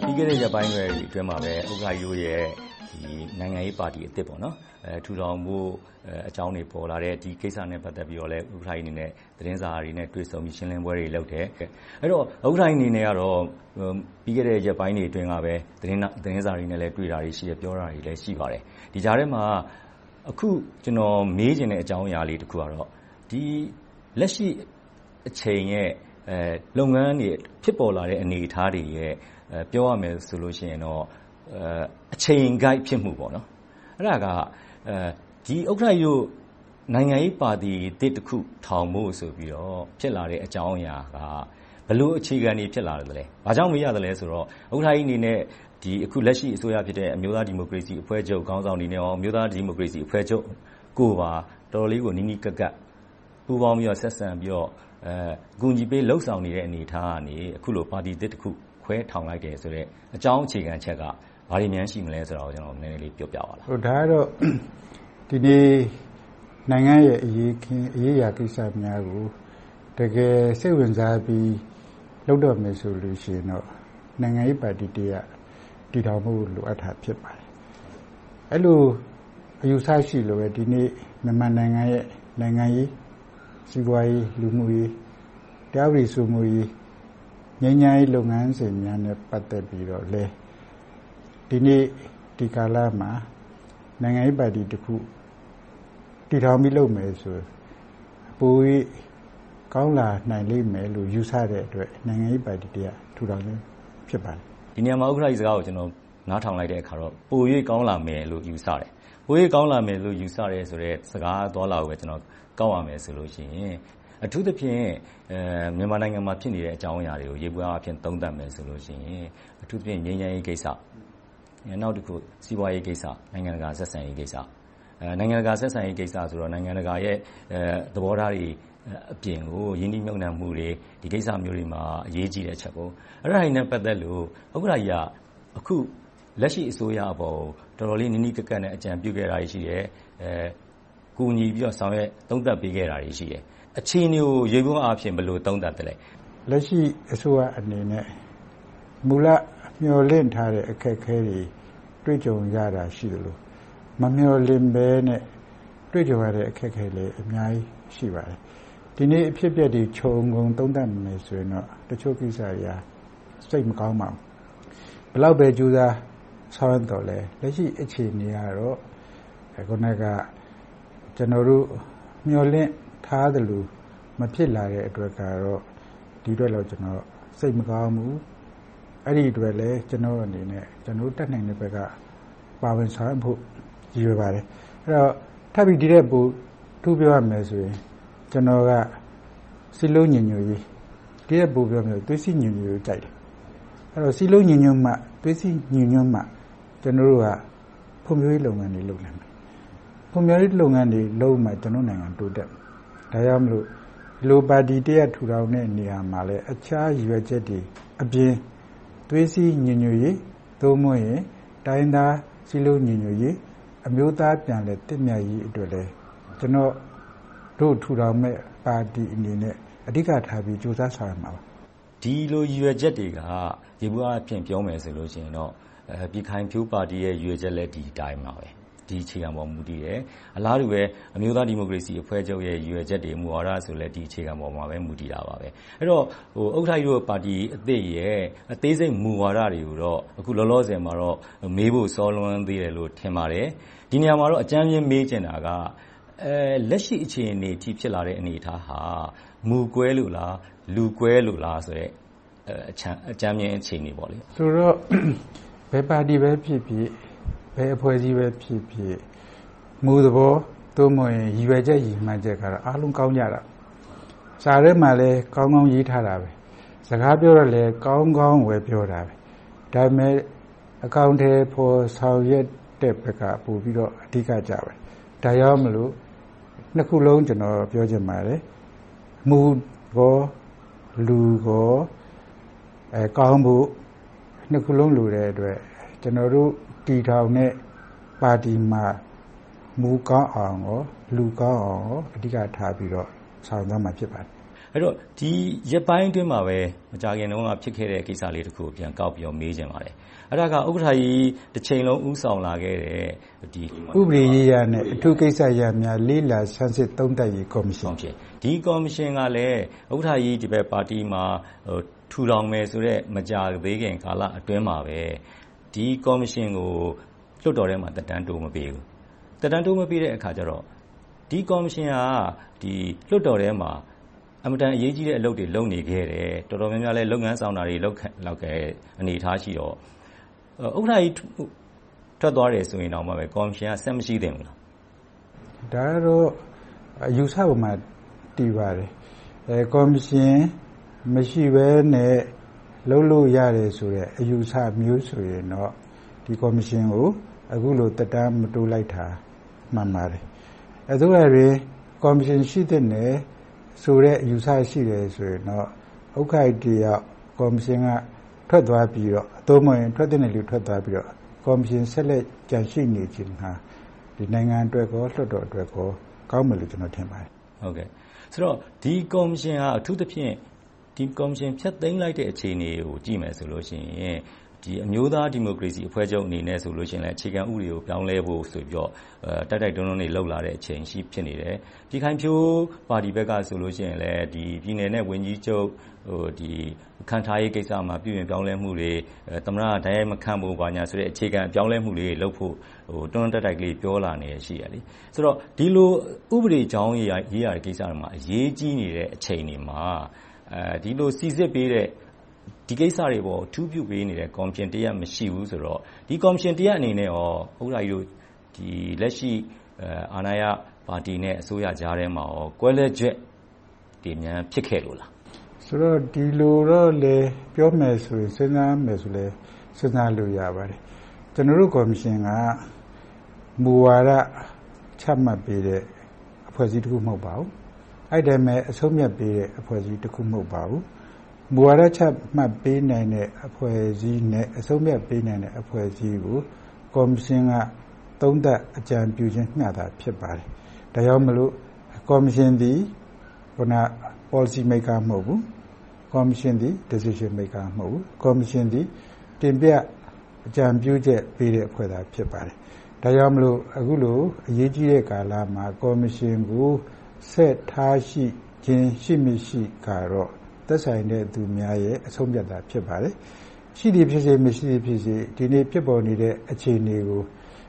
ပြီးခဲ့တဲ့ ရက်ပိုင်းတွေအတွင်းမှာပဲ ဥက္ကဋ္ဌကြီးတို့ရဲ့ နိုင်ငံရေးပါတီအသစ် ထူထောင်ဖို့အကြောင်းတွေ ပေါ်လာတယ်။ဒီကိစ္စနဲ့ ပတ်သက်ပြီးတော့ ဥက္ကဋ္ဌကြီးအနေနဲ့ သတင်းစာတွေနဲ့ တွေ့ဆုံပြီး ရှင်းလင်းပွဲတွေ လုပ်တယ်။အဲဒီတော့ ဥက္ကဋ္ဌကြီးအနေနဲ့ပြီးခဲ့တဲ့ ရက်ပိုင်းတွေအတွင်းကပဲ သတင်းစာတွေနဲ့ တွေ့တာတွေရှိတယ်။ပြောတာတွေလည်း ရှိပါတယ်။ဒီကြားထဲမှာ အခု ကျနော် မေးချင်တဲ့ အကြောင်းအရာလေးတခုကတော့ လက်ရှိအချိန်ရဲ့ လုပ်ငန်းတွေ ဖြစ်ပေါ်လာတဲ့ အနေအထားတွေရဲ့ ပြောရမယ်ဆိုရင်တော့အချိန်ကိုက်ဖြစ်မှု။အဲဒါကဥက္ကဋ္ဌကြီးတို့နိုင်ငံရေးပါတီသစ်တခုထောင်ဖို့ဆိုပြီးတော့ဖြစ်လာတဲ့အကြောင်းအရာကဘယ်လိုအခြေခံတွေဖြစ်လာသလဲ။ဘာကြောင့်မေးရသလဲဆိုတော့ဥက္ကဋ္ဌကြီးအနေနဲ့အခုလက်ရှိအစိုးရဖြစ်တဲ့အမျိုးသားဒီမိုကရေစီအဖွဲ့ချုပ်ခေါင်းဆောင်တွေနဲ့အမျိုးသားဒီမိုကရေစီအဖွဲ့ချုပ်ကိုပါတော်တော်လေးကိုနီးနီးကပ်ကပ်ပူးပေါင်းပြီးတော့ဆက်ဆံပြီးတော့အကူအညီပေးလုပ်ဆောင်နေတဲ့အနေအထားကနေအခုလိုပါတီသစ်တခု ခွဲထောင်လိုက်တယ်ဆိုတဲ့အကြောင်းအခြေခံချက်ကဘာတွေများရှိမလဲဆိုတာကိုနည်းနည်းလေးပြောပြပါလား။ဒါကတော့ဒီနေ့နိုင်ငံရဲ့အရေးအခင်းအရေးအရာကိစ္စများကိုတကယ်စိတ်ဝင်စားပြီးလုပ်တော့မယ်ဆိုရင်တော့နိုင်ငံရေးပါတီတရပ်တည်ထောင်ဖို့လိုအပ်တာဖြစ်ပါတယ်။အဲဒီလိုအယူအဆရှိလို့ဒီနေ့မြန်မာနိုင်ငံရဲ့နိုင်ငံရေး၊စီးပွားရေး၊လူမှုရေး၊တရားဥပဒေစိုးမိုးရေး၊ ငြိမ်းချမ်းရေးလုပ်ငန်းစဉ်များနဲ့ပတ်သက်ပြီးတော့လည်းဒီနေ့ဒီကာလမှာနိုင်ငံရေးပါတီတခုတည်ထောင်ပြီးလုပ်မယ်ဆိုရင်ပို၍ကောင်းလာနိုင်လိမ့်မယ်လို့ယူဆတဲ့အတွက်နိုင်ငံရေးပါတီတရပ်ထူထောင်ခြင်းဖြစ်ပါတယ်။ဒီနေရာမှာဥက္ကဋ္ဌကြီးစကားကိုနားထောင်လိုက်တဲ့အခါကြတော့ပို၍ကောင်းလာမယ်လို့ယူဆတယ်။ပို၍ကောင်းလာမယ်လို့ယူဆတဲ့စကားအသွားအလာကိုကောက်ရမယ်ဆိုရင် အထူးသဖြင့် မြန်မာနိုင်ငံမှာ ဖြစ်နေတဲ့အကြောင်းအရာတွေကို ယေဘုယျအားဖြင့် သုံးသပ်မယ်ဆိုရင် အထူးသဖြင့် ငြိမ်းချမ်းရေးကိစ္စ။နောက်တခု စီးပွားရေးကိစ္စ။နိုင်ငံတကာဆက်ဆံရေးကိစ္စ။နိုင်ငံတကာဆက်ဆံရေးကိစ္စဆိုတော့ နိုင်ငံတကာရဲ့ သဘောထားတွေအပြင်ကို ရင်းနှီးမြုပ်နံှမှုတွေ ဒီကိစ္စမျိုးတွေမှာ အရေးကြီးတဲ့အချက်-အဲဒါတွေနဲ့ ပတ်သက်လို့ ဥက္ကဋ္ဌကြီးက အခုလက်ရှိအစိုးရအပေါ်တော်တော်လေး နီးနီးကပ်ကပ်နဲ့ အကြံပြုခဲ့တာတွေ ရှိတယ်။ကူညီပြီးတော့ ဆောင်ရွက်သုံးသပ်ပေးခဲ့တာတွေ ရှိတယ်။ အခြေအနေကို ယေဘုယျအားဖြင့် ဘယ်လိုသုံးသပ်သလဲ။လက်ရှိအစိုးရအနေနဲ့ မူလမျှော်လင့်ထားတဲ့ အခက်အခဲတွေ တွေ့ကြုံရတာ ရှိသလို၊မမျှော်လင့်ဘဲနဲ့ တွေ့ကြုံရတဲ့ အခက်အခဲတွေလည်း အများကြီး ရှိပါတယ်။ဒီနေ့ အဖြစ်အပျက်တွေခြုံငုံသုံးသပ်မယ်ဆိုရင်တော့ တချို့ကိစ္စတွေကစိတ်မကောင်းပါဘူး။ဘယ်လောက်ပဲ ကြိုးစားဆောင်ရွက်သော်လဲ လက်ရှိအခြေအနေကတော့ အခုနက ကျနော်တို့ မျှော်လင့် ထားသလိုမဖြစ်လာတဲ့အတွက်ကတော့ဒီအတွက်တော့ကျနော်စိတ်မကောင်းဘူး။အဲဒီအတွက်လဲကျနော့်အနေနဲ့ကျနော်တို့တတ်နိုင်တဲ့ဘက်ကပါဝင်ဆောင်ရွက်ဖို့ရည်ရွယ်ပါတယ်။အဲဒီတော့ထပ်ပြီးဒီထက်ပိုထူးပြောရမယ်ဆိုရင်ကျနော်ကစည်းလုံးညီညွှတ်ရေး၊ဒီထက်ပိုပြောမယ်ဆိုရင်သွေးစည်းညီညွှတ်ရေးကိုကြိုက်တယ်။စည်းလုံးညီညွှတ်မှ၊သွေးစည်းညီညွှတ်မှကျနော်တို့ကဖွံ့ဖြိုးရေးလုပ်ငန်းတွေလုပ်နိုင်မယ်။ဖွံ့ဖြိုးရေးလုပ်ငန်းတွေလုပ်မှကျနော်တို့နိုင်ငံတိုးတက်မယ်။ ဒါကြောင့်မို့ဒီလိုပါတီတရပ်ထူထောင်တဲ့နေရာမှာလဲအခြားရည်ရွယ်ချက်တွေအပြင်သွေးစည်းညီညွှတ်ရေးသို့မဟုတ်တိုင်းရင်းသားစည်းလုံးညီညွှတ်ရေး၊အမျိုးသားပြန်လည်သင့်မြတ်ရေးအတွက်လည်းကျနော်တို့ထူထောင်မယ့်ပါတီအနေနဲ့အဓိကထားပြီးကြိုးစားဆောင်ရွက်မှာပါ။ဒီလိုရည်ရွယ်ချက်တွေကယေဘုယျအားဖြင့်ပြောမယ်ဆိုရင်တော့ပြည်ခိုင်ဖြိုးပါတီရဲ့ရည်ရွယ်ချက်လည်းဒီအတိုင်းပါပဲ။ ဒီအခြေခံပေါ် မူတည်တယ်။အလားတူပဲ အမျိုးသားဒီမိုကရေစီအဖွဲ့ချုပ်ရဲ့ ရည်ရွယ်ချက်တွေ၊မူဝါဒဆိုလည်းဒီအခြေခံပေါ်မှာပဲ မူတည်တယ်။အဲဒီတော့ ဥက္ကဋ္ဌကြီးတို့ပါတီအသစ်ရဲ့ အသေးစိတ်မူဝါဒတွေကိုတော့ အခုလောလောဆယ်မှာတော့ မေးဖို့စောလွန်သေးတယ်လို့ ထင်ပါတယ်။ဒီနေရာမှာတော့ အကြမ်းမျဉ်း မေးချင်တာက လက်ရှိအခြေအနေအထိ ဖြစ်လာတဲ့ အနေအထားဟာ မူကွဲလို့လား။လူကွဲလို့လားဆိုတဲ့ အကြမ်းမျဉ်းအခြေအနေပေါ့။ဆိုတော့ ဘယ်ပါတီပဲဖြစ်ဖြစ်၊ ဘယ်အဖွဲ့အစည်းပဲဖြစ်ဖြစ်မူသဘောသို့မဟုတ်ရည်ရွယ်ချက်ရည်မှန်းချက်ကတော့အားလုံးကောင်းကြတယ်။စာထဲမှာလည်းကောင်းကောင်းရေးထားတယ်။စကားပြောတော့လည်းကောင်းကောင်းပြောတယ်။ဒါပေမဲ့အကောင်အထည်ဖော်ဆောင်ရွက်တဲ့ဘက်ကပိုပြီးတော့အဓိကကျတယ်။ဒါကြောင့်မို့နှစ်ခုစလုံးကျနော်ပြောချင်ပါတယ်။မူကော၊လူကောကောင်းဖို့နှစ်ခုစလုံးလိုတဲ့အတွက် ကျနော်တို့တည်ထောင်တဲ့ပါတီမှာမူကောင်းအောင်၊လူကောင်းအောင်အဓိကထားပြီးတော့ဆောင်ရွက်သွားမှာဖြစ်ပါတယ်။အဲဒီတော့ဒီရက်ပိုင်းအတွင်းမှာပဲမကြာခင်တုန်းကဖြစ်ခဲ့တဲ့ကိစ္စလေးတခုကိုပြန်ကောက်ပြီးတော့မေးချင်ပါတယ်။အဲဒါကဥက္ကဋ္ဌကြီးတချိန်လုံးဦးဆောင်လာခဲ့တဲ့ဥပဒေရေးရာနှင့်အထူးကိစ္စရပ်များလေ့လာဆန်းစစ်သုံးသပ်ရေးကော်မရှင်-ဒီကော်မရှင်ကလဲဥက္ကဋ္ဌကြီးပါတီမှာထူထောင်မယ်ဆိုတဲ့မကြာသေးခင်ကာလအတွင်းမှာပဲ ဒီကော်မရှင်ကို လွှတ်တော်ထဲမှာ သက်တမ်းတိုးမပေးဘူး။သက်တမ်းတိုးမပေးတဲ့အခါကြတော့ ဒီကော်မရှင်က လွှတ်တော်ထဲမှာ အင်မတန်အရေးကြီးတဲ့ အလုပ်တွေ လုပ်နေခဲ့တယ်။တော်တော်များများလည်း လုပ်ငန်းဆောင်တာတွေ လုပ်ခဲ့တဲ့ အနေအထားရှိတော့ ဥက္ကဋ္ဌကြီး ထွက်သွားတယ်ဆိုရင်တောင် ကော်မရှင်က ဆက်မရှိသင့်ဘူးလား။ဒါကတော့ အယူအဆပေါ်မှာ တည်ပါတယ်။ကော်မရှင် မရှိဘဲနဲ့ လုပ်လို့ရတယ်ဆိုတဲ့အယူအဆမျိုးဆိုရင်တော့ဒီကော်မရှင်ကိုအခုလိုသက်တမ်းမတိုးလိုက်တာမှန်ပါတယ်။သို့ရာတွင်ကော်မရှင်ရှိသင့်တယ်ဆိုတဲ့အယူအဆရှိတယ်ဆိုရင်တော့ဥက္ကဋ္ဌကြီးတယောက်ကော်မရှင်ကထွက်သွားပြီးတော့သို့မဟုတ်ထွက်သင့်တဲ့လူထွက်သွားပြီးတော့ကော်မရှင်ဆက်လက်ကျန်ရှိနေခြင်းဟာနိုင်ငံအတွက်ကော၊လွှတ်တော်အတွက်ကောကောင်းမယ်လို့ကျနော်ထင်ပါတယ်။ဆိုတော့ဒီကော်မရှင်ကအထူးသဖြင့် ဒီကော်မရှင် ဖျက်သိမ်းလိုက်တဲ့ အခြေအနေကို ကြည့်မယ်ဆိုရင် အမျိုးသားဒီမိုကရေစီအဖွဲ့ချုပ်အနေနဲ့ဆိုရင်လဲ အခြေခံဥပဒေကို ပြောင်းလဲဖို့ဆိုပြီးတော့ တိုက်တိုက်တွန်းတွန်းတွေ လုပ်လာတဲ့အချိန် ဖြစ်နေတယ်။ပြည်ခိုင်ဖြိုးပါတီဘက်ကဆိုရင်လဲ ပြည်နယ်နဲ့ဝန်ကြီးချုပ် ခန့်ထားရေးကိစ္စမှာ ပြုပြင်ပြောင်းလဲမှုတွေ၊သမ္မတကတိုက်ရိုက်မခန့်ဖို့ဆိုတဲ့ အခြေခံပြောင်းလဲမှုလေးတွေလုပ်ဖို့ တွန်းတွန်းတိုက်တိုက်လေးပြောလာနေတာရှိတယ်။ဆိုတော့ ဒီလို ဥပဒေကြောင်းရေးရာကိစ္စတွေမှာ အရေးကြီးနေတဲ့ အချိန်တွေမှာ ဒီလိုစီစစ်ပေးတဲ့ ဒီကိစ္စတွေအပေါ် အထူးပြုပေးနေတဲ့ ကော်မရှင်တရပ် မရှိဘူးဆိုတော့ ဒီကော်မရှင်တရပ်အနေနဲ့ ဥက္ကဋ္ဌကြီးတို့ လက်ရှိ အာဏာရပါတီနဲ့ အစိုးရကြားထဲမှာ ကွဲလွဲချက်တွေများဖြစ်ခဲ့လို့လား။ဆိုတော့ ဒီလိုတော့လဲ ပြောမယ်ဆိုရင် စဉ်းစားမယ်ဆိုရင်လဲ စဉ်းစားလို့ ရပါတယ်။ကျနော်တို့ ကော်မရှင်က မူဝါဒ ချမှတ်ပေးတဲ့ အဖွဲ့အစည်းတခု မဟုတ်ပါဘူး။ အဲဒီအတိုင်းပဲအဆုံးအဖြတ်ပေးတဲ့အဖွဲ့အစည်းတခုမဟုတ်ပါဘူး။မူဝါဒချမှတ်ပေးနိုင်တဲ့အဖွဲ့အစည်းနဲ့အဆုံးအဖြတ်ပေးနိုင်တဲ့အဖွဲ့အစည်းကိုကော်မရှင်ကသုံးသပ်အကြံပြုခြင်းမျှသာဖြစ်ပါတယ်။ဒါကြောင့်မို့ကော်မရှင်သည်ပေါ်လစီမိတ်ကာမဟုတ်ဘူး။ကော်မရှင်သည် Decision Maker မဟုတ်ဘူး။ကော်မရှင်သည်တင်ပြအကြံပြုချက်ပေးတဲ့အဖွဲ့သာဖြစ်ပါတယ်။ဒါကြောင့်မို့အခုလိုအရေးကြီးတဲ့ကာလမှာကော်မရှင်ကို ဆက်ထားရှိခြင်းရှိမရှိကတော့သက်ဆိုင်တဲ့သူများရဲ့အဆုံးအဖြတ်သာဖြစ်ပါတယ်။ရှိသည်ဖြစ်စေ၊မရှိသည်ဖြစ်စေဒီနေ့ဖြစ်ပေါ်နေတဲ့အခြေအနေကို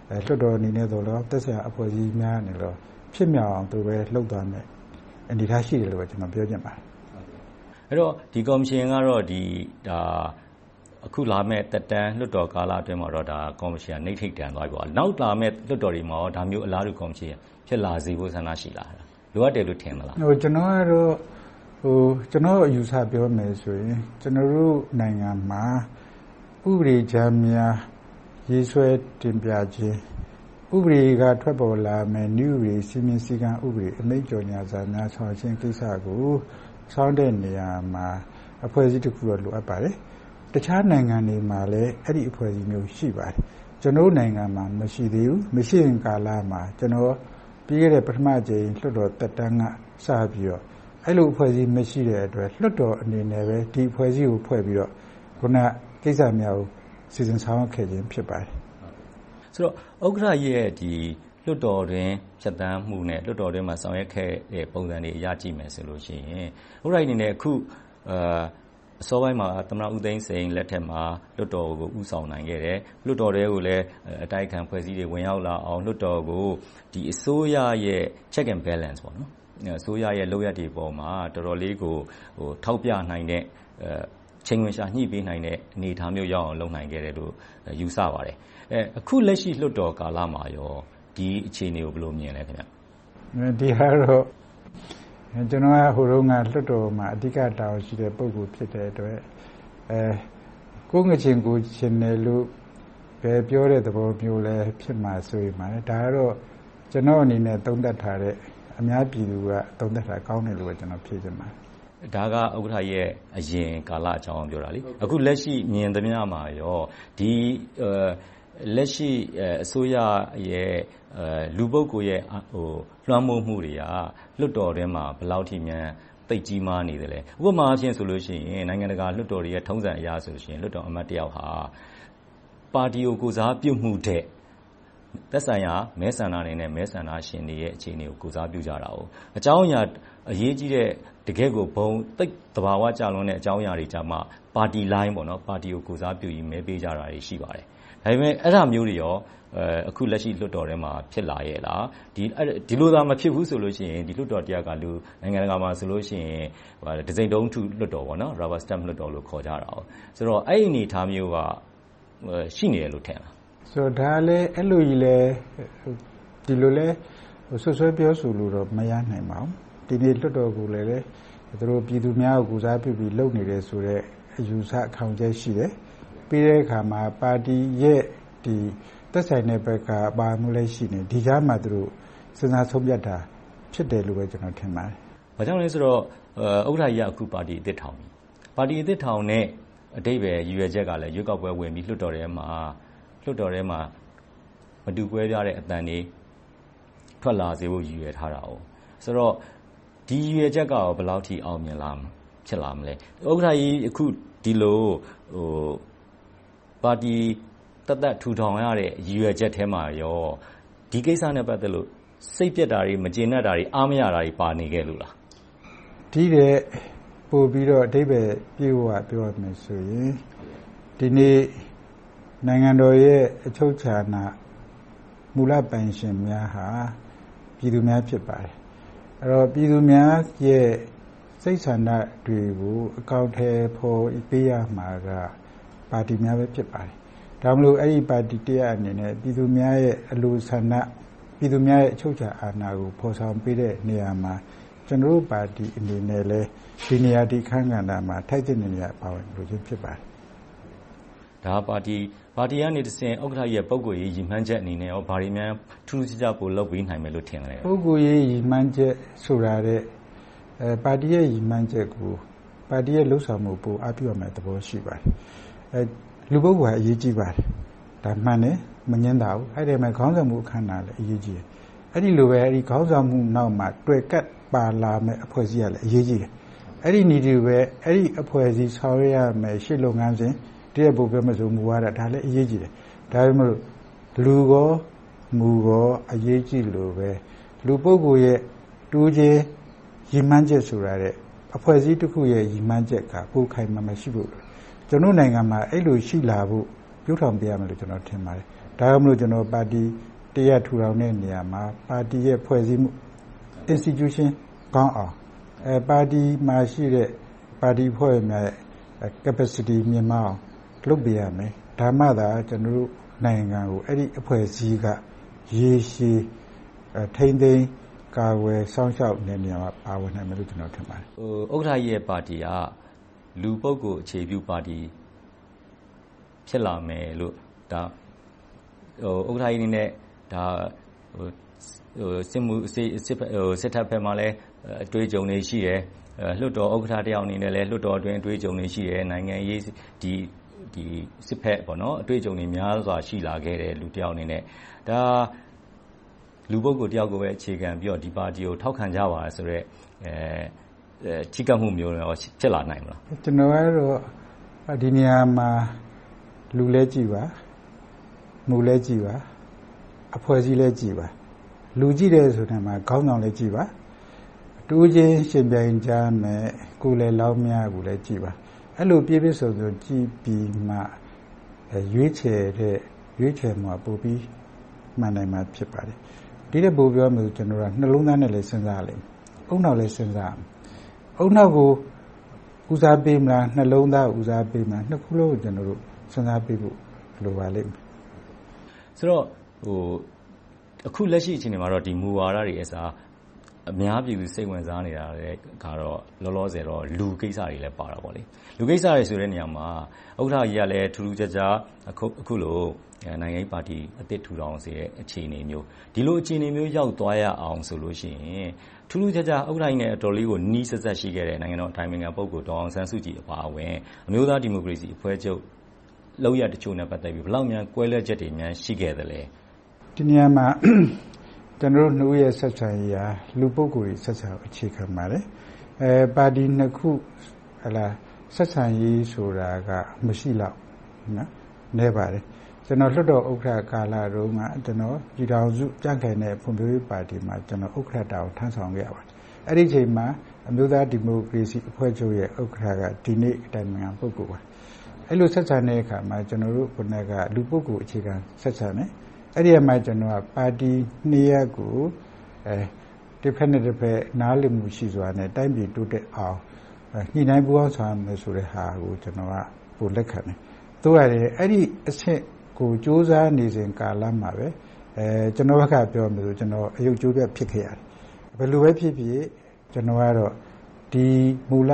လွှတ်တော်အနေနဲ့သော်လည်းကောင်း၊သက်ဆိုင်ရာအဖွဲ့အစည်းများအနေနဲ့ဖြစ်မြောက်အောင်သူတို့လုပ်သွားမယ့်အနေအထားရှိတယ်လို့ကျနော်ပြောချင်ပါတယ်။အဲဒီတော့ဒီကော်မရှင်ကတော့အခုလာမယ့်သက်တမ်းလွှတ်တော်ကာလအတွင်းမှာတော့ကော်မရှင်ကနိဂ်ထိတန်သွားပြီပေါ့။နောက်လာမယ့်လွှတ်တော်တွေမှာဒါမျိုးအလားတူကော်မရှင်ဖြစ်လာစေဖို့ဆန္ဒရှိလား။ လိုအပ်တယ်လို့ထင်သလား။ကျနော်ကတော့ကျနော့်အယူအဆပြောမယ်ဆိုရင်ကျနော်တို့နိုင်ငံမှာဥပဒေကြမ်းများရေးဆွဲတင်ပြခြင်း၊ဥပဒေကထွက်ပေါ်လာမယ့်နည်းဥပဒေ၊စည်းမျဉ်းစည်းကမ်း၊အမိန့်ကြော်ငြာစာများဆောင်ရွက်ခြင်းကိစ္စကိုဆောင်ရွက်တဲ့နေရာမှာအဖွဲ့အစည်းတခုတော့လိုအပ်ပါတယ်။တခြားနိုင်ငံတွေမှာလည်းအဲဒီအဖွဲ့အစည်းမျိုးရှိပါတယ်။ကျနော်တို့နိုင်ငံမှာမရှိသေးဘူး။မရှိသေးကာလမှာကျနော် ပြီးခဲ့တဲ့ပထမအကြိမ်လွှတ်တော်သက်တမ်းကစပြီးတော့အဲဒီလိုအဖွဲ့အစည်းမရှိတဲ့အတွက်လွှတ်တော်အနေနဲ့ပဲဒီအဖွဲ့အစည်းကိုဖွဲ့ပြီးတော့အခုနကိစ္စများကိုစီစဉ်ဆောင်ရွက်ခဲ့ခြင်းဖြစ်ပါတယ်။ဆိုတော့ဥက္ကဋ္ဌကြီးရဲ့လွှတ်တော်တွင်းဖြတ်သန်းမှုနဲ့လွှတ်တော်တွင်းမှာဆောင်ရွက်ခဲ့တဲ့ပုံစံတွေအရကြည့်မယ်ဆိုရင်ဥက္ကဋ္ဌကြီးအနေနဲ့အခုအ စောပိုင်းမှာ သမ္မတဦးသိန်းစိန်လက်ထက်မှာ လွှတ်တော်ကို ဦးဆောင်နိုင်ခဲ့တယ်။လွှတ်တော်ထဲကိုလည်း အတိုက်အခံအဖွဲ့အစည်းတွေ ဝင်ရောက်လာအောင် လွှတ်တော်ကို အစိုးရရဲ့ Check and Balance အစိုးရရဲ့ လုပ်ရပ်တွေပေါ်မှာ တော်တော်လေးကို ထောက်ပြနိုင်တဲ့ ချိန်ခွင်လျှာညှိပေးနိုင်တဲ့ အနေအထားမျိုးရောက်အောင် လုပ်နိုင်ခဲ့တယ်လို့ ယူဆပါတယ်။အခုလက်ရှိ လွှတ်တော်ကာလမှာ ဒီအခြေအနေကို ဘယ်လိုမြင်လဲ။ဒီဟာကတော့ ကျနော်ကဟိုတုန်းကလွှတ်တော်မှာအဓိကတာဝန်ရှိတဲ့ပုဂ္ဂိုလ်ဖြစ်တဲ့အတွက်ကိုယ့်ငါးချဉ်ကိုယ်ချဉ်တယ်လို့ပြောတဲ့သဘောမျိုးလည်းဖြစ်မှာစိုးရိမ်ပါတယ်။ဒါကတော့ကျနော့်အနေနဲ့သုံးသပ်ထားတဲ့အများပြည်သူကသုံးသပ်တာကောင်းတယ်လို့ဖြေချင်ပါတယ်။ဒါကဥက္ကဋ္ဌကြီးရဲ့အရင်ကာလအကြောင်းကိုပြောတာ။အခုလက်ရှိမြင်သမျှမှာလက်ရှိအစိုးရရဲ့လူပုဂ္ဂိုလ်ရဲ့လွှမ်းမိုးမှုတွေက လွှတ်တော်ထဲမှာ ဘယ်လောက်အထိများ သိပ်ကြီးမားနေသလဲ။ဥပမာအားဖြင့်ဆိုရင် နိုင်ငံတကာလွှတ်တော်တွေရဲ့ ထုံးစံအရဆိုရင် လွှတ်တော်အမတ်တယောက်ဟာ ပါတီကို ကိုယ်စားပြုမှုထက် သက်ဆိုင်ရာ မဲဆန္ဒနယ်နဲ့ မဲဆန္ဒရှင်တွေရဲ့ အခြေအနေကို ကိုယ်စားပြုကြတယ်။အကြောင်းအရာ အရေးကြီးတဲ့ တကယ့်ကိုဘုံသိပ်သဘာဝကျတဲ့ အကြောင်းအရာတွေကြမှ ပါတီလိုင်း ပါတီကို ကိုယ်စားပြုပြီး မဲပေးကြတာတွေ ရှိပါတယ်။ဒါပေမဲ့ အဲဒါမျိုးတွေ အခုလက်ရှိ လွှတ်တော်ထဲမှာ ဖြစ်လာရဲ့လား။ဒီလိုသာ မဖြစ်ဘူးဆိုရင် ဒီလွှတ်တော်တရပ်က နိုင်ငံတကာမှာဆိုရင် တံဆိပ်တုံးထု လွှတ်တော် Rubber Stamp လွှတ်တော်လို့ ခေါ်ကြတယ်။ဆိုတော့ အဲဒီအနေအထားမျိုးက ရှိနေတယ်လို့ ထင်လား။ဒါကလဲ အဲဒီလိုကြီးလဲ ဒီလိုလဲ စွပ်စွဲပြောဆိုလို့တော့ မရနိုင်ပါဘူး။ဒီနေ့ လွှတ်တော်ကိုယ်စားလှယ်လည်းပြည်သူများကို ကိုယ်စားပြုပြီး လုပ်နေတယ်ဆိုတဲ့ အယူအဆ ခံယူချက် ရှိတယ်။ပြီးတဲ့အခါမှာ ပါတီရဲ့ သက်ဆိုင်တဲ့ဘက်ကပါဝင်မှုလည်းရှိနေတယ်။ဒီကြားမှာစဉ်းစားဆုံးဖြတ်တာ ဖြစ်တယ်လို့ပဲ ကျနော်ထင်ပါတယ်။ဘာကြောင့်လဲဆိုတော့ ဥက္ကဋ္ဌကြီးက အခု ပါတီအသစ်ထောင်ပြီ။ပါတီအသစ်ထောင်တဲ့ အဓိပ္ပါယ်ရည်ရွယ်ချက်ကလည်းရွေးကောက်ပွဲဝင်ပြီး လွှတ်တော်ထဲမှာ မတူကွဲပြားတဲ့အသံတွေ ထွက်လာစေဖို့ ရည်ရွယ်ထားတယ်။ဆိုတော့ ဒီရည်ရွယ်ချက်က ဘယ်လောက်အထိ အောင်မြင်ဖြစ်လာမလဲ။ဥက္ကဋ္ဌကြီး အခု ဒီလို ပါတီ သက်သက်ထူထောင်ရတဲ့ ရည်ရွယ်ချက်ထဲမှာဒီကိစ္စနဲ့ ပတ်သက်လို့ စိတ်ပျက်တာတွေ၊မကျေနပ်တာတွေ၊အားမရတာတွေ ပါနေခဲ့လို့လား။ဒီထက်ပိုပြီးတော့ အဓိပ္ပါယ်ပြည့်ပြည့်ဝဝ ပြောရမယ်ဆိုရင် ဒီနေ့ နိုင်ငံတော်ရဲ့ အချုပ်အခြာအာဏာ မူလပိုင်ရှင်များဟာ ပြည်သူများ ဖြစ်ပါတယ်။အဲဒီတော့ ပြည်သူများရဲ့ စိတ်ဆန္ဒတွေကို အကောင်အထည်ဖော်ပေးရမှာက ပါတီများပဲ ဖြစ်ပါတယ်။ ဒါကြောင့်မို့အဲဒီပါတီတရပ်အနေနဲ့ပြည်သူများရဲ့အလိုဆန္ဒ၊ပြည်သူများရဲ့အချုပ်အခြာအာဏာကိုဖော်ဆောင်ပေးတဲ့နေရာမှာကျနော်တို့ပါတီအနေနဲ့လည်းဒီနေရာ၊ဒီအခန်းကဏ္ဍမှာထိုက်သင့်တဲ့နေရာမှာပါဝင်လိုခြင်းဖြစ်ပါတယ်။ဒါကပါတီကနေတဆင့်ဥက္ကဋ္ဌကြီးရဲ့ပုဂ္ဂိုလ်ရေးရည်မှန်းချက်အနေနဲ့ဘာတွေများထူးထူးခြားခြားလုပ်ပေးနိုင်မယ်လို့ထင်လဲ။ပုဂ္ဂိုလ်ရေးရည်မှန်းချက်ဆိုတာထက်ပါတီရဲ့ရည်မှန်းချက်ကိုပါတီရဲ့လုပ်ဆောင်မှုကိုပိုအားပြုရမယ့်သဘောရှိပါတယ်။ လူပုဂ္ဂိုလ်ကအရေးကြီးပါတယ်။ဒါမှန်တယ်။မငြင်းသာဘူး။အဲဒီအထဲမှာခေါင်းဆောင်မှုအခန်းကဏ္ဍလည်းအရေးကြီးတယ်။အဲဒီလိုပဲခေါင်းဆောင်မှုနောက်မှာတွယ်ကပ်ပါလာမယ့်အဖွဲ့အစည်းကလည်းအရေးကြီးတယ်။အဲဒီနည်းတူပဲအဲဒီအဖွဲ့အစည်းဆောင်ရွက်ရမယ့်ရှေ့လုပ်ငန်းစဉ်။ဒီထက်ပိုပြောမယ်ဆိုရင်မူဝါဒဒါတွေလည်းအရေးကြီးတယ်။ဒါပေမဲ့လူကော၊မူကောအရေးကြီးသလိုပဲလူပုဂ္ဂိုလ်ရဲ့တဦးချင်းရည်မှန်းချက်ဆိုတာထက်အဖွဲ့အစည်းတခုရဲ့ရည်မှန်းချက်ကပိုခိုင်ခိုင်မာမာရှိဖို့လိုတယ်။ ကျနော်တို့နိုင်ငံမှာအဲဒီလိုရှိလာဖို့ပျိုထောင်ပေးရမယ်လို့ကျနော်ထင်ပါတယ်။ဒါကြောင့်မို့ကျနော်ပါတီတရပ်ထူထောင်တဲ့နေရာမှာပါတီရဲ့ဖွဲ့စည်းမှု Institution ကောင်းအောင်ပါတီမှာရှိတဲ့ပါတီအဖွဲ့ဝင်များရဲ့ Capacity မြင့်မားအောင်လုပ်ပေးရမယ်။ဒါမှသာကျနော်တို့နိုင်ငံကိုအဲဒီအဖွဲ့အစည်းကရေရှည်ထိန်းသိမ်းကာကွယ်စောင့်ရှောက်တဲ့နေရာမှာပါဝင်နိုင်မယ်လို့ကျနော်ထင်ပါတယ်။ဥက္ကဋ္ဌကြီးရဲ့ပါတီက လူပုဂ္ဂိုလ်အခြေပြုပါတီဖြစ်လာမယ်လို့ဥက္ကဋ္ဌကြီးအနေနဲ့စစ်တပ်ဘက်မှာလည်းအတွေ့အကြုံတွေရှိတယ်။လွှတ်တော်ဥက္ကဋ္ဌတယောက်အနေနဲ့လည်းလွှတ်တော်အတွင်းအတွေ့အကြုံတွေရှိတယ်။နိုင်ငံရေးစစ်ဘက်အတွေ့အကြုံတွေများစွာရှိလာခဲ့တဲ့လူတယောက်အနေနဲ့လူပုဂ္ဂိုလ်တယောက်ကိုပဲအခြေခံပြီးတော့ဒီပါတီကိုထောက်ခံကြပါဆိုတဲ့ ချဉ်းကပ်မှုမျိုးဖြစ်လာနိုင်မလား။ကျနော်ကတော့ဒီနေရာမှာလူလည်းကြည့်ပါ။မူလည်းကြည့်ပါ။အဖွဲ့အစည်းလည်းကြည့်ပါ။လူကြည့်တယ်ဆိုတဲ့နေရာမှာခေါင်းဆောင်လည်းကြည့်ပါ။တဦးချင်းယှဉ်ပြိုင်ကြမယ့်ကိုယ်စားလှယ်လောင်းများကိုလည်းကြည့်ပါ။အဲဒီလိုပြည့်ပြည့်စုံစုံကြည့်ပြီးမှရွေးချယ်တဲ့ရွေးချယ်မှုကပိုပြီးမှန်နိုင်မှာဖြစ်ပါတယ်။ဒီထက်ပိုပြောရမယ်ဆိုရင်နှလုံးသားနဲ့လည်းစဉ်းစားရလိမ့်မယ်။ဦးနှောက်လည်းစဉ်းစားရမယ်။ ဦးနှောက်ကိုဦးစားပေးမလား။နှလုံးသားကိုဦးစားပေးမလား။နှစ်ခုစလုံးကိုစဉ်းစားပေးဖို့လိုပါလိမ့်မယ်။ဆိုတော့အခုလက်ရှိအခြေအနေမှာတော့မူဝါဒတွေအစား အများပြည်သူစိတ်ဝင်စားနေတာကတော့လောလောဆယ်တော့လူကိစ္စတွေလည်းပါတာပေါ့။လူကိစ္စတွေဆိုတဲ့နေရာမှာဥက္ကဋ္ဌကြီးကလည်းထူးထူးခြားခြားအခုလိုနိုင်ငံရေးပါတီအသစ်ထူထောင်စေတဲ့အခြေအနေမျိုး။ဒီလိုအခြေအနေမျိုးရောက်သွားရအောင်ဆိုလို့ရှိရင်ထူးထူးခြားခြားဥက္ကဋ္ဌကြီးနဲ့အတော်လေးကိုနီးနီးစပ်စပ်ရှိခဲ့တဲ့နိုင်ငံတော်အတိုင်ပင်ခံပုဂ္ဂိုလ်ဒေါ်အောင်ဆန်းစုကြည်အပါအဝင်အမျိုးသားဒီမိုကရေစီအဖွဲ့ချုပ်လုပ်ရပ်တချို့နဲ့ပတ်သက်ပြီးဘယ်လောက်များကွဲလွဲချက်တွေရှိခဲ့သလဲ။ဒီနေရာမှာ ကျနော်တို့နှစ်ဦးရဲ့ဆက်ဆံရေးဟာလူပုဂ္ဂိုလ်ဆက်ဆံရေးကိုအခြေခံပါတယ်။အဲပါတီနှစ်ခုဟလာဆက်ဆံရေးဆိုတာကမရှိတော့နော်နေပါတယ်ကျွန်တော်လွတ်တော်ဥက္ကဋ္ဌကာလတုန်းကကျွန်တော်ပြည်တော်စုကြန့်ခိုင်တဲ့ဖွံ့ဖြိုးရေးပါတီမှာကျွန်တော်ဥက္ကဋ္ဌတာကိုထမ်းဆောင်ခဲ့ရပါတယ်အဲ့ဒီချိန်မှာအမျိုးသားဒီမိုကရေစီအဖွဲ့ချုပ်ရဲ့ဥက္ကဋ္ဌကဒီနေ့အတိုင်းအံပုဂ္ဂိုလ်ပါအဲ့လိုဆက်ဆံတဲ့အခါမှာကျွန်တော်တို့ခုနကလူပုဂ္ဂိုလ်အခြေခံဆက်ဆံတယ် အဲ့ဒီအမှကျွန်တော်ကပါတီနှစ်ရပ်ကိုအဲတစ်ဖက်နဲ့တစ်ဖက်နားလည်မှုရှိစွာနဲ့တိုင်းပြည်တိုးတက်အောင်ညှိနှိုင်းပူးပေါင်းဆောင်မယ်ဆိုတဲ့ဟာကိုကျွန်တော်ကပိုလက်ခံတယ်။တို့ရတယ်အဲ့ဒီအဆင့်ကိုစူးစမ်းနေစဉ်ကာလမှာပဲအဲကျွန်တော်ဘက်ကပြောမယ်ဆိုကျွန်တော်အယုတ်ကျိုးပြဖြစ်ခဲ့ရတယ်။ဘယ်လိုပဲဖြစ်ဖြစ်ကျွန်တော်ကတော့ဒီမူလ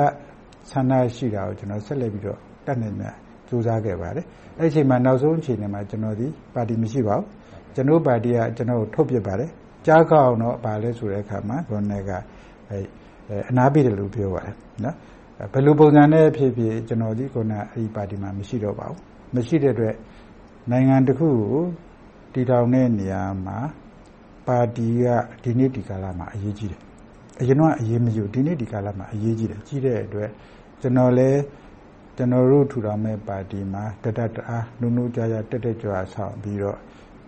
ဆန္ဒရှိတာကိုကျွန်တော်ဆက်လက်ပြီးတော့တတ်နိုင်မြတ် စူးစမ်းခဲ့ပါတယ်။အဲ့ဒီအချိန်မှာနောက်ဆုံးအချိန်မှာကျွန်တော်ဒီပါတီမရှိပါဘူး။ကျွန်တော်ပါတီကကျွန်တော်ထုတ်ပြပါတယ်။ကြားကောက်တော့ဗာလဲဆိုတဲ့အခါမှာခေါင်းကအဲအနာပေးတယ်လို့ပြောပါတယ်နော်ဘယ်လိုပုံစံနဲ့ဖြစ်ဖြစ်ကျွန်တော်ဒီခုနအဲ့ဒီပါတီမှာမရှိတော့ပါဘူးမရှိတဲ့အတွက်နိုင်ငံတစ်ခုကိုတည်ထောင်တဲ့နေရာမှာပါတီကဒီနေ့ဒီကာလမှာအရေးကြီးတယ်အရင်တော့အရေးမကြီးဒီနေ့ဒီကာလမှာအရေးကြီးတယ်ကြီးတဲ့အတွက်ကျွန်တော်လည်း ကျွန်တော်တို့ထူထောင်မဲ့ပါတီမှာတတတအားနုနုကြကြတက်တက်ကြွဆောင်ပြီးတော့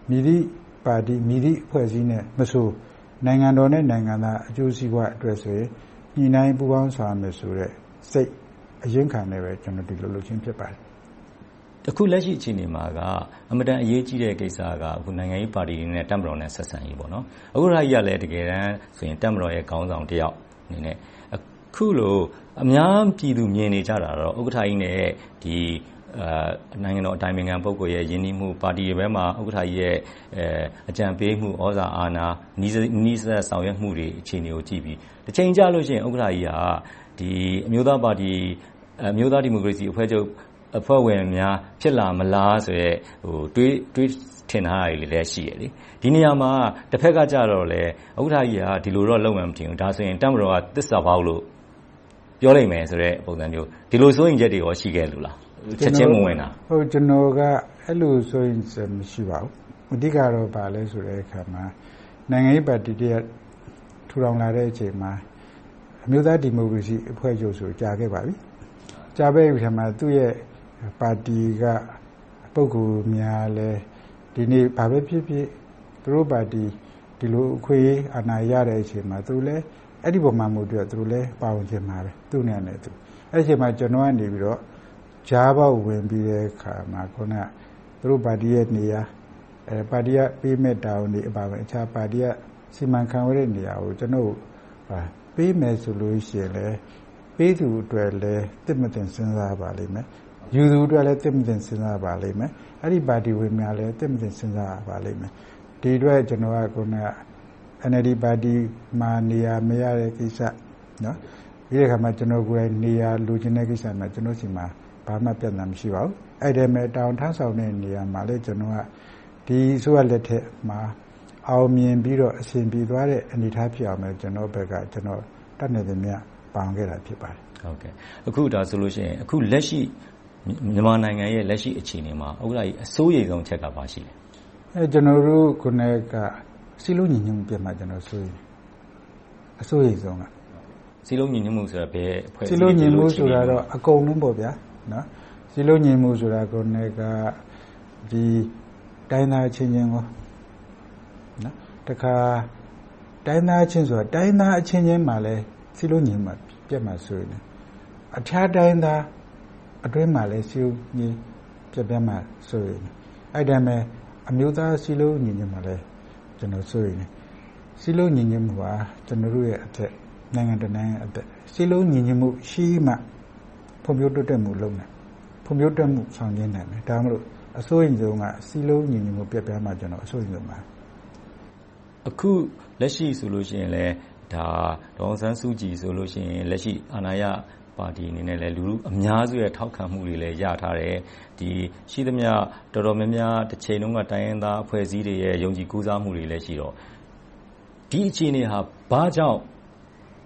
မြည်သည့်ပါတီမြည်သည့်အဖွဲ့အစည်းနဲ့မဆိုနိုင်ငံတော်နဲ့နိုင်ငံသားအကျိုးစီးပွားအတွက်ဆိုရင်ညီနိုင်ပူပေါင်းဆောင်မယ်ဆိုတဲ့စိတ်အရင်ခံနေပဲကျွန်တော်ဒီလိုလုပ်ချင်းဖြစ်ပါတယ်တခုလက်ရှိအခြေအနေမှာကအမတန်အရေးကြီးတဲ့ကိစ္စကအခုနိုင်ငံရေးပါတီတွေနဲ့တက်မတော်နဲ့ဆက်ဆံရေးပေါ့နော်အခုရကြီးကလည်းတကယ်တမ်းဆိုရင်တက်မတော်ရဲ့ခေါင်းဆောင်တယောက်အနေနဲ့အ ခုလိုအများပြည်သူမြင်နေကြတာတော့ဥက္ကဋ္ဌကြီးနဲ့ဒီအဲနိုင်ငံတော်အတိုင်ပင်ခံပုဂ္ဂိုလ်ရဲ့ယဉ်ကျေးမှုပါတီရဲ့ဘက်မှာဥက္ကဋ္ဌကြီးရဲ့အဲအကြံပေးမှုဩဇာအာဏာနီးနီးစပ်ဆောင်ရွက်မှုတွေအခြေအနေကိုကြည့်ပြီးတစ်ချိန်ကြာလို့ရှိရင်ဥက္ကဋ္ဌကြီးကဒီအမျိုးသားပါတီအမျိုးသားဒီမိုကရေစီအဖွဲ့ချုပ်အဖွဲ့ဝင်များဖြစ်လာမလားဆိုရဲဟိုတွေးတွေးထင်ထားတာတွေလည်းရှိရလေဒီနေရာမှာတစ်ဖက်ကကြတော့လေဥက္ကဋ္ဌကြီးကဒီလိုတော့လုပ်မှမထင်ဘူးဒါဆိုရင်တမတော်ကသစ္စာပေါက်လို့ ပြောလိုက်မယ်ဆိုတဲ့ပုံစံမျိုးဒီလိုစိုးရင်ချက်တွေရောရှိခဲ့လို့လားချက်ချင်းဝင်တာဟုတ်ကျွန်တော်ကအဲ့လိုစိုးရင်ချက်မရှိပါဘူးအဓိကတော့ပါလဲဆိုတဲ့အခါမှာနိုင်ငံရေးပါတီတည်းထူထောင်လာတဲ့အချိန်မှာအမျိုးသားဒီမိုကရေစီအဖွဲ့ချုပ်ဆိုကြာခဲ့ပါပြီကြာပဲဒီမှာသူ့ရဲ့ပါတီကပုဂ္ဂိုလ်များလဲဒီနေ့ဘာပဲဖြစ်ဖြစ်သူတို့ပါတီဒီလိုအခွင့်အာဏာရတဲ့အချိန်မှာသူလည်း အဲ့ဒီပုံမှန်မှုတွေသူတို့လည်းပါဝင်ခြင်းမှာပဲသူ့နဲ့နဲ့သူအဲ့ဒီအချိန်မှာကျွန်တော်ကနေပြီးတော့ဂျားဘောက်ဝင်ပြီးတဲ့အခါမှာခုနသူတို့ပါတီရဲ့နေရာအဲပါတီကပေးမဲ့တာဝန်တွေအပါဝင်အခြားပါတီကစီမံခန့်ခွဲတဲ့နေရာကိုကျွန်တော်ပေးမယ်ဆိုလို့ရှိရင်လည်းပေးသူအတွက်လည်းတစ်မတင်စဉ်းစားပါလိမ့်မယ်ယူသူအတွက်လည်းတစ်မတင်စဉ်းစားပါလိမ့်မယ်အဲ့ဒီပါတီဝင်များလည်းတစ်မတင်စဉ်းစားပါလိမ့်မယ်ဒီအတွက်ကျွန်တော်ကခုနက NLD ပါတီမှာနေရာမရတဲ့ကိစ္စနော်ပြီးတဲ့အခါမှာကျွန်တော်ကိုယ်တိုင်နေရာလူချင်းတဲ့ကိစ္စမှာကျွန်တော်စီမှာဘာမှပြဿနာမရှိပါဘူးအဲ့ဒီမဲ့တောင်ထမ်းဆောင်တဲ့နေရာမှာလည်းကျွန်တော်ကဒီဆိုရလက်ထက်မှာအောင်မြင်ပြီးတော့အဆင်ပြေသွားတဲ့အနေအထားဖြစ်အောင်လည်းကျွန်တော်ဘက်ကကျွန်တော်တတ်နေတဲ့မြတ်ပေါင်ခဲ့တာဖြစ်ပါတယ်ဟုတ်ကဲ့အခုဒါဆိုလို့ရှိရင်အခုလက်ရှိမြန်မာနိုင်ငံရဲ့လက်ရှိအခြေအနေမှာဥက္ကဋ္ဌကြီးအစိုးရဆုံးချက်ကပါရှိတယ်အဲကျွန်တော်တို့ခုနက စီလုံးညီညွတ်မှုပြတ်မှကျွန်တော်စိုးရိမ်အစိုးရိမ်ဆုံးကစီလုံးညီညွတ်မှုဆိုတာဘယ်အဖွဲ့စီလုံးညီမှုဆိုတာတော့အကုန်လုံးပေါ့ဗျာနော်စီလုံးညီမှုဆိုတာခုနကဒီတိုင်းသားချင်းချင်းကိုနော်တခါတိုင်းသားချင်းဆိုတာတိုင်းသားအချင်းချင်းမှလည်းစီလုံးညီမှပြတ်မှဆိုရင်အခြားတိုင်းသားအတွင်းမှာလည်းစီလုံးညီပြတ်ပြတ်မှဆိုရင်အဲ့ဒါမဲ့အမျိုးသားစီလုံးညီညွတ်မှလည်း ကျွန်တော်ဆိုရင်စီလုံးညီညွတ်မှုဟာကျွန်တော်တို့ရဲ့အသက်နိုင်ငံတနိုင်ငံအသက်စီလုံးညီညွတ်မှုရှိမှဖွံ့ဖြိုးတိုးတက်မှုလုပ်နိုင်ဖွံ့ဖြိုးတက်မှုဆောင်ကျဉ်နိုင်မယ်ဒါမှမဟုတ်အစိုးရဆုံးကစီလုံးညီညွတ်မှုပြတ်ပြားမှကျွန်တော်အစိုးရဆုံးပါအခုလက်ရှိဆိုလို့ရှိရင်လည်းဒါဒေါအောင်ဆန်းစုကြည်ဆိုလို့ရှိရင်လက်ရှိအာဏာရ ပါတီအနေနဲ့လည်းလူလူအများစုရဲ့ထောက်ခံမှုတွေလည်းရထားတယ်ဒီရှိသမျှတော်တော်များများတစ်ချိန်လုံးကတိုင်းရင်းသားအဖွဲ့အစည်းတွေရဲ့ယုံကြည်ကူးစားမှုတွေလည်းရှိတော့ဒီအခြေအနေဟာဘာကြောင့်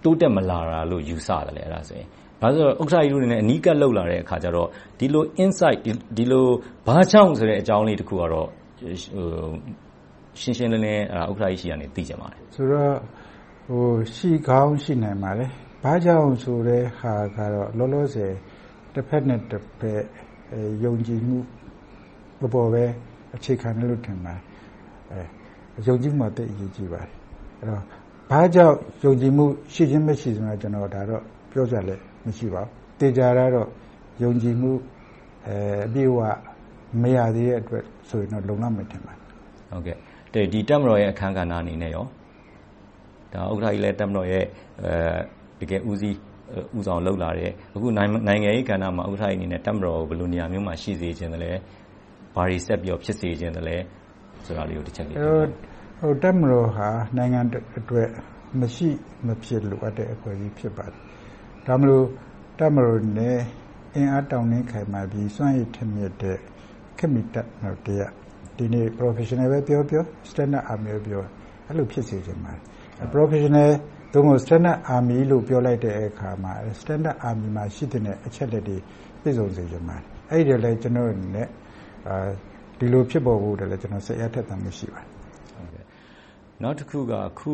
တိုးတက်မလာတာလို့ယူဆတယ်လေအဲ့ဒါဆိုရင်ဘာလို့ဥက္ကဋ္ဌကြီးတို့နေနဲ့အနီးကပ်လောက်လာတဲ့အခါကျတော့ဒီလို insight ဒီလိုဘာကြောင့်ဆိုတဲ့အကြောင်းလေးတစ်ခုကတော့ဟိုရှင်းရှင်းလင်းလင်းဥက္ကဋ္ဌကြီးရှိကနေသိကြပါတယ်ဆိုတော့ဟိုရှိကောင်းရှိနိုင်ပါလေ ဘာကြောင့်ဆိုတဲ့ဟာကတော့လောလောဆယ်တစ်ဖက်နဲ့တစ်ဖက်ယုံကြည်မှုပေါ်ပဲအခြေခံတယ်လို့ထင်ပါတယ်အဲယုံကြည်မှုတိတ်အရေးကြီးပါတယ်အဲ့တော့ဘာကြောင့်ယုံကြည်မှုရှိခြင်းမရှိခြင်းတော့ကျွန်တော်ဒါတော့ပြောကြလဲမရှိပါဘူးတေချာတော့ယုံကြည်မှုအဲအပြည့်အဝမရသေးတဲ့အတွက်ဆိုရင်တော့လုံလောက်မယ်ထင်ပါတယ်ဟုတ်ကဲ့တဲ့ဒီတက်မတော်ရဲ့အခန်းကဏ္ဍအနေနဲ့ရောဒါဥက္ကဋ္ဌကြီးလည်းတက်မတော်ရဲ့အဲ တကယ်ဦးစီးဦးဆောင်လှုပ်လာတယ် အခုနိုင်ငံရေးကဏ္ဍမှာ ဥက္ကဋ္ဌကြီးအနေနဲ့တက်မတော်ကို ဘယ်လိုနေရာမျိုးမှာ ရှိစေခြင်းတလဲ ဘာတွေဆက်ပြီးဖြစ်စေခြင်းတလဲဆိုတာလေးကို တစ်ချက်လေးပြောဟိုတက်မတော်ဟာ နိုင်ငံအတွက် မရှိမဖြစ်လိုအပ်တဲ့ အဖွဲ့အစည်း ဖြစ်ပါတယ် ဒါမလို့တက်မတော်နဲ့ အင်အားတောင်းနှင်းခိုင်မာပြီး စွမ်းရည်ထမြက်တဲ့ခက်မီတက်တော့တရားဒီနေ့ professional ပဲပြောပြော standard army ပြော အဲ့လို ဖြစ်စေချင်ပါတယ် professional သို့မဟုတ် standard army လို့ပြောလိုက်တဲ့အခါမှာ standard army မှာရှိတဲ့အချက်လက်တွေပြည့်စုံစေချင်ပါတယ်အဲ့ဒီလည်း ကျွန်တော်အနေနဲ့အာဒီလိုဖြစ်ပေါ်ဖို့တည်းလည်း ကျွန်တော်စိတ်အထက်သမ်းမရှိပါဘူးဟုတ်ကဲ့နောက်တစ်ခုကအခု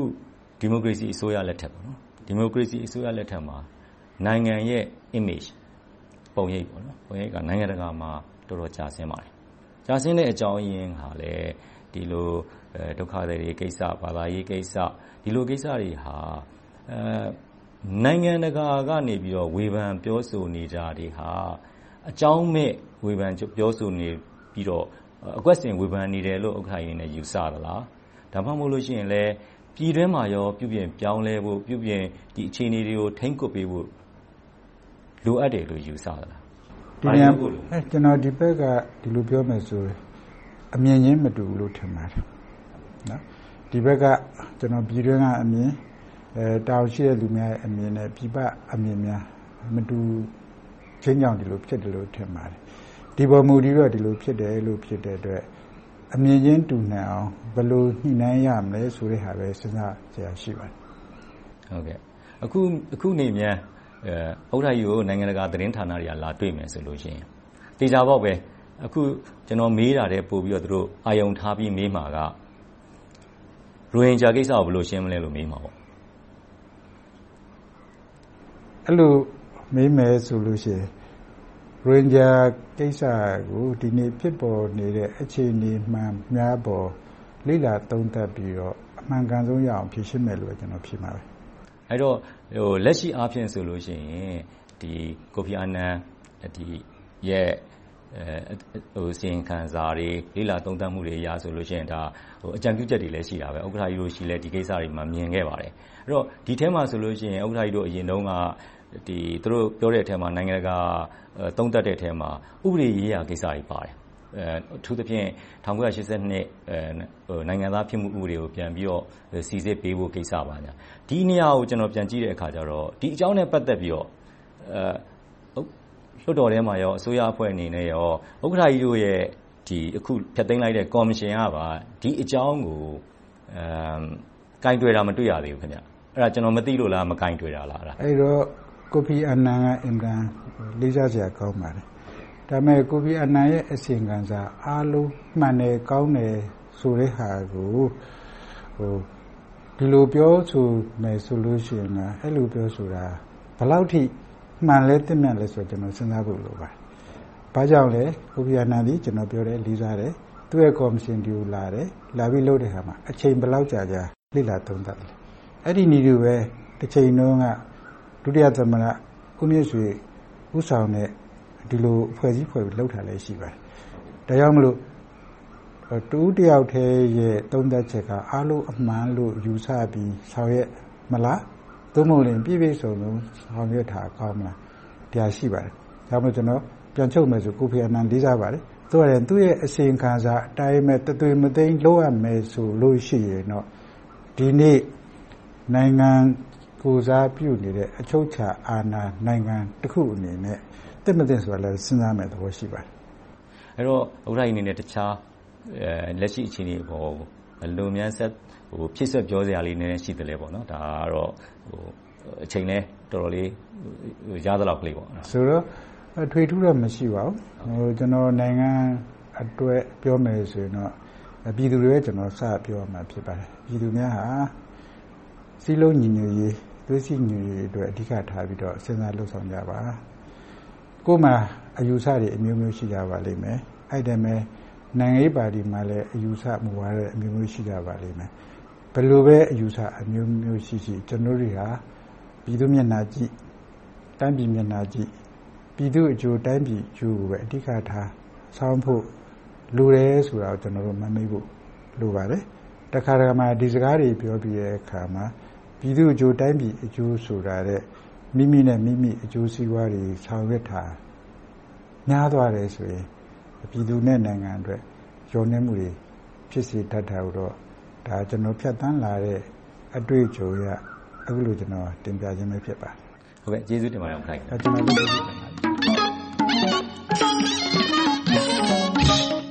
ဒီမိုကရေစီအစိုးရလက်ထက်ပေါ့နော်ဒီမိုကရေစီအစိုးရလက်ထက်မှာနိုင်ငံရဲ့ image ပုံရိပ်ပေါ့နော်ပုံရိပ်ကနိုင်ငံတကာမှာတော်တော်ကြာဆင်းပါတယ်ကြာဆင်းတဲ့အကြောင်းရင်းဟာလည်းဒီလိုဒုက္ခတွေကိစ္စဘာသာရေးကိစ္စ ဒီလိုကိစ္စတွေဟာအဲနိုင်ငံတကာကနေပြီးတော့ဝေဖန်ပြောဆိုနေကြတွေဟာအကြောင်းမဲ့ဝေဖန်ပြောဆိုနေပြီးတော့အကွက်စင်ဝေဖန်နေတယ်လို့ဥက္ကဋ္ဌကြီးနဲ့ယူဆသလားဒါမှမဟုတ်လို့ရှိရင်လည်းပြည်တွင်းမှာရောပြုပြင်ပြောင်းလဲဖို့ပြုပြင်ဒီအခြေအနေတွေကိုထိန်းကွပ်ပေးဖို့လိုအပ်တယ်လို့ယူဆသလားဒီနေရာအဲကျွန်တော်ဒီဘက်ကဒီလိုပြောမယ်ဆိုအမြင်ချင်းမတူဘူးလို့ထင်ပါတယ်နော် ဒီဘက်ကကျွန်တော်ပြည်တွင်းကအမြင်အဲတောင်ရှိတဲ့လူများရဲ့အမြင်နဲ့ပြည်ပအမြင်များမတူချင်းကြောင်ဒီလိုဖြစ်တယ်လို့ထင်ပါတယ်ဒီပေါ်မူပြီးတော့ဒီလိုဖြစ်တယ်လို့ဖြစ်တဲ့အတွက်အမြင်ချင်းတူနိုင်အောင်ဘယ်လိုညှိနှိုင်းရမလဲဆိုတဲ့ဟာပဲစဉ်းစားကြရရှိပါတယ်ဟုတ်ကဲ့အခုအခုနေမြန်အဲဥဒ္ဓယိုနိုင်ငံတကာသတင်းဌာနတွေကလာတွေ့မယ်ဆိုလို့ရှိရင်တေချာပေါက်ပဲအခုကျွန်တော်မေးတာတဲ့ပို့ပြီးတော့သူတို့အာယုံထားပြီးမေးမှာက ရိုဟင်ဂျာကိစ္စကိုဘယ်လိုရှင်းမလဲလို့မေးမှာပေါ့အဲ့လိုမေးမယ်ဆိုလို့ရှိရင်ရိုဟင်ဂျာကိစ္စကိုဒီနေ့ဖြစ်ပေါ်နေတဲ့အခြေအနေမှန်များပေါ်လိလာသုံးသပ်ပြီးတော့အမှန်ကန်ဆုံးရအောင်ဖြည့်ရှင်းမယ်လို့ကျွန်တော်ဖြေမှာပဲအဲ့တော့ဟိုလက်ရှိအားဖြင့်ဆိုလို့ရှိရင်ဒီကိုဖီအာနန်ဒီရဲ့ အဲဟိုစီရင်ခံစာတွေ လေးလာသုံးသပ်မှုတွေရဆိုလို့ရှိရင်ဒါဟိုအကြံပြုချက်တွေလည်း ရှိတာပဲ ဥက္ကဋ္ဌကြီးတို့ရှိလဲဒီကိစ္စတွေမှာ မြင်ခဲ့ပါတယ် အဲ့တော့ ဒီထဲမှာဆိုလို့ရှိရင် ဥက္ကဋ္ဌကြီးတို့ အရင်တုန်းကဒီသူတို့ပြောတဲ့အထက်မှာ နိုင်ငံတကာ သုံးသပ်တဲ့အထက်မှာ ဥပဒေရေးရာကိစ္စတွေပါတယ်အဲအထူးသဖြင့်1982အဲဟိုနိုင်ငံသားဖြစ်မှု ဥပဒေကို ပြန်ပြီးတော့ စီစစ်ပေးဖို့ကိစ္စပါညာဒီနေရာကို ကျွန်တော် ပြန်ကြည့်တဲ့အခါကျတော့ ဒီအကြောင်းနဲ့ ပတ်သက်ပြီးတော့အဲ လွှတ်တော်ထဲမှာရော အစိုးရအဖွဲ့အနေနဲ့ရော ဥက္ကဋ္ဌကြီးတို့ရဲ့ဒီအခု ဖျက်သိမ်းလိုက်တဲ့ ကော်မရှင်ကပါ ဒီအကြောင်းကိုအဲကင်တွေ့တာ မတွေ့ရသေးဘူးခင်ဗျအဲ့ဒါ ကျွန်တော် မသိလို့လား မကင်တွေ့တာလား အဲ့ဒါအဲ့တော့ ကိုဖီအနန်က အင်ကန် လေးစားစရာ ကောင်းပါတယ် ဒါပေမဲ့ ကိုဖီအနန်ရဲ့ အစီရင်ခံစာ အားလုံးမှန်တယ် ကောင်းတယ်ဆိုတဲ့ဟာကိုဟိုဒီလိုပြောဆိုမယ်ဆိုလို့ရှိရင် အဲ့လိုပြောဆိုတာ ဘယ်လောက်ထိ မှန်လဲသိမြတ်လဲဆိုတော့ကျွန်တော်စဉ်းစားဖို့လိုပါတယ်။ဘာကြောင့်လဲကိုဖီအနန်ဒီကျွန်တော်ပြောတယ်လေးစားတယ်သူ့ရဲ့ကော်မရှင်ဒီကိုလာတယ်လာပြီးလုပ်တဲ့ခါမှာအချိန်ဘယ်လောက်ကြာကြာလေ့လာသုံးသပ်တယ်။အဲ့ဒီနေတူပဲတစ်ချိန်လုံးကဒုတိယသမ္မတဦးမြင့်ဆွေဥဆောင်တဲ့ဒီလိုအဖွဲ့စည်းဖွဲ့ပြီးလှုပ်ထားလဲရှိပါတယ်။ဒါကြောင့်မလို့တူတယောက်တည်းရဲ့သုံးသက်ချက်ကအားလုံးအမှန်လို့ယူဆပြီးဆောင်ရွက်မလား သို့မဟုတ်ရင်ပြည့်ပြည့်စုံစုံဆောင်ရွက်တာကောင်းမလားတရားရှိပါတယ်။ဒါမှမဟုတ်ကျွန်တော်ပြန်ချုပ်မယ်ဆိုကိုဖီအနန်လေးစားပါတယ်။သူကလည်းသူ့ရဲ့အစီရင်ခံစာအတိုင်းမဲ့တသွေမသိမ်းလုပ်ရမယ်ဆိုလို့ရှိရင်တော့ဒီနေ့နိုင်ငံကိုစားပြုနေတဲ့အချုပ်ချာအာဏာနိုင်ငံတစ်ခုအနေနဲ့တစ်မသိဆိုတာလည်းစဉ်းစားမယ်သဘောရှိပါတယ်။အဲ့တော့ဥက္ကဋ္ဌအနေနဲ့တခြားအဲလက်ရှိအခြေအနေပေါ်ဘယ်လိုများဆက် ဟိုဖြစ်ဆက်ပြောစရာလေးနည်းနည်းရှိတယ်လေပေါ့နော်။ဒါကတော့ဟိုအချိန်လဲတော်တော်လေးရသလောက်ကလေးပေါ့။ဆိုတော့ထွေထူးတော့မရှိပါဘူး။ဟိုကျွန်တော်နိုင်ငံအတွက်ပြောမယ်ဆိုရင်တော့ပြည်သူတွေကျွန်တော်စပြောမှာဖြစ်ပါတယ်။ပြည်သူများဟာစီးလုံးညီညွတ်ရေးသွေးစည်းညီညွတ်ရေးအတွက်အဓိကထားပြီးတော့စဉ်းစားလှုပ်ဆောင်ကြပါကိုယ်မှာအယူဆတွေအမျိုးမျိုးရှိကြပါလိမ့်မယ်အဲ့ဒါမဲ့နိုင်ငံရေးပါတီမှာလည်းအယူဆမူဝါဒအမျိုးမျိုးရှိကြပါလိမ့်မယ် ဘယ်လိုပဲအယူဆအမျိုးမျိုးရှိရှိကျွန်တော်တို့ဟာပြည်သူမျက်နှာကြည့်တိုင်းပြည်မျက်နှာကြည့်ပြည်သူအကျိုးတိုင်းပြည်အကျိုးကိုပဲအဓိကထားဆောင်းဖို့လူတယ်ဆိုတာကိုကျွန်တော်တို့မမေ့ဖို့လိုပါတယ်တခါတခါမှဒီစကားတွေပြောပြီးတဲ့အခါမှာပြည်သူအကျိုးတိုင်းပြည်အကျိုးဆိုတာတဲ့မိမိနဲ့မိမိအကျိုးစီးပွားတွေဆောင်ရွက်တာများသွားတယ်ဆိုရင်ပြည်သူနဲ့နိုင်ငံအတွက်ရောနှဲမှုတွေဖြစ်စေတတ်တာတော့ ဒါကျွန်တော်ဖြတ်တန်းလာတဲ့အတွေ့အကြုံရအခုလိုကျွန်တော်တင်ပြခြင်းပဲဖြစ်ပါတယ်ဟုတ်ကဲ့ကျေးဇူးတင်ပါတယ်ဥက္ကဋ္ဌဒါကျွန်တော်လုပ်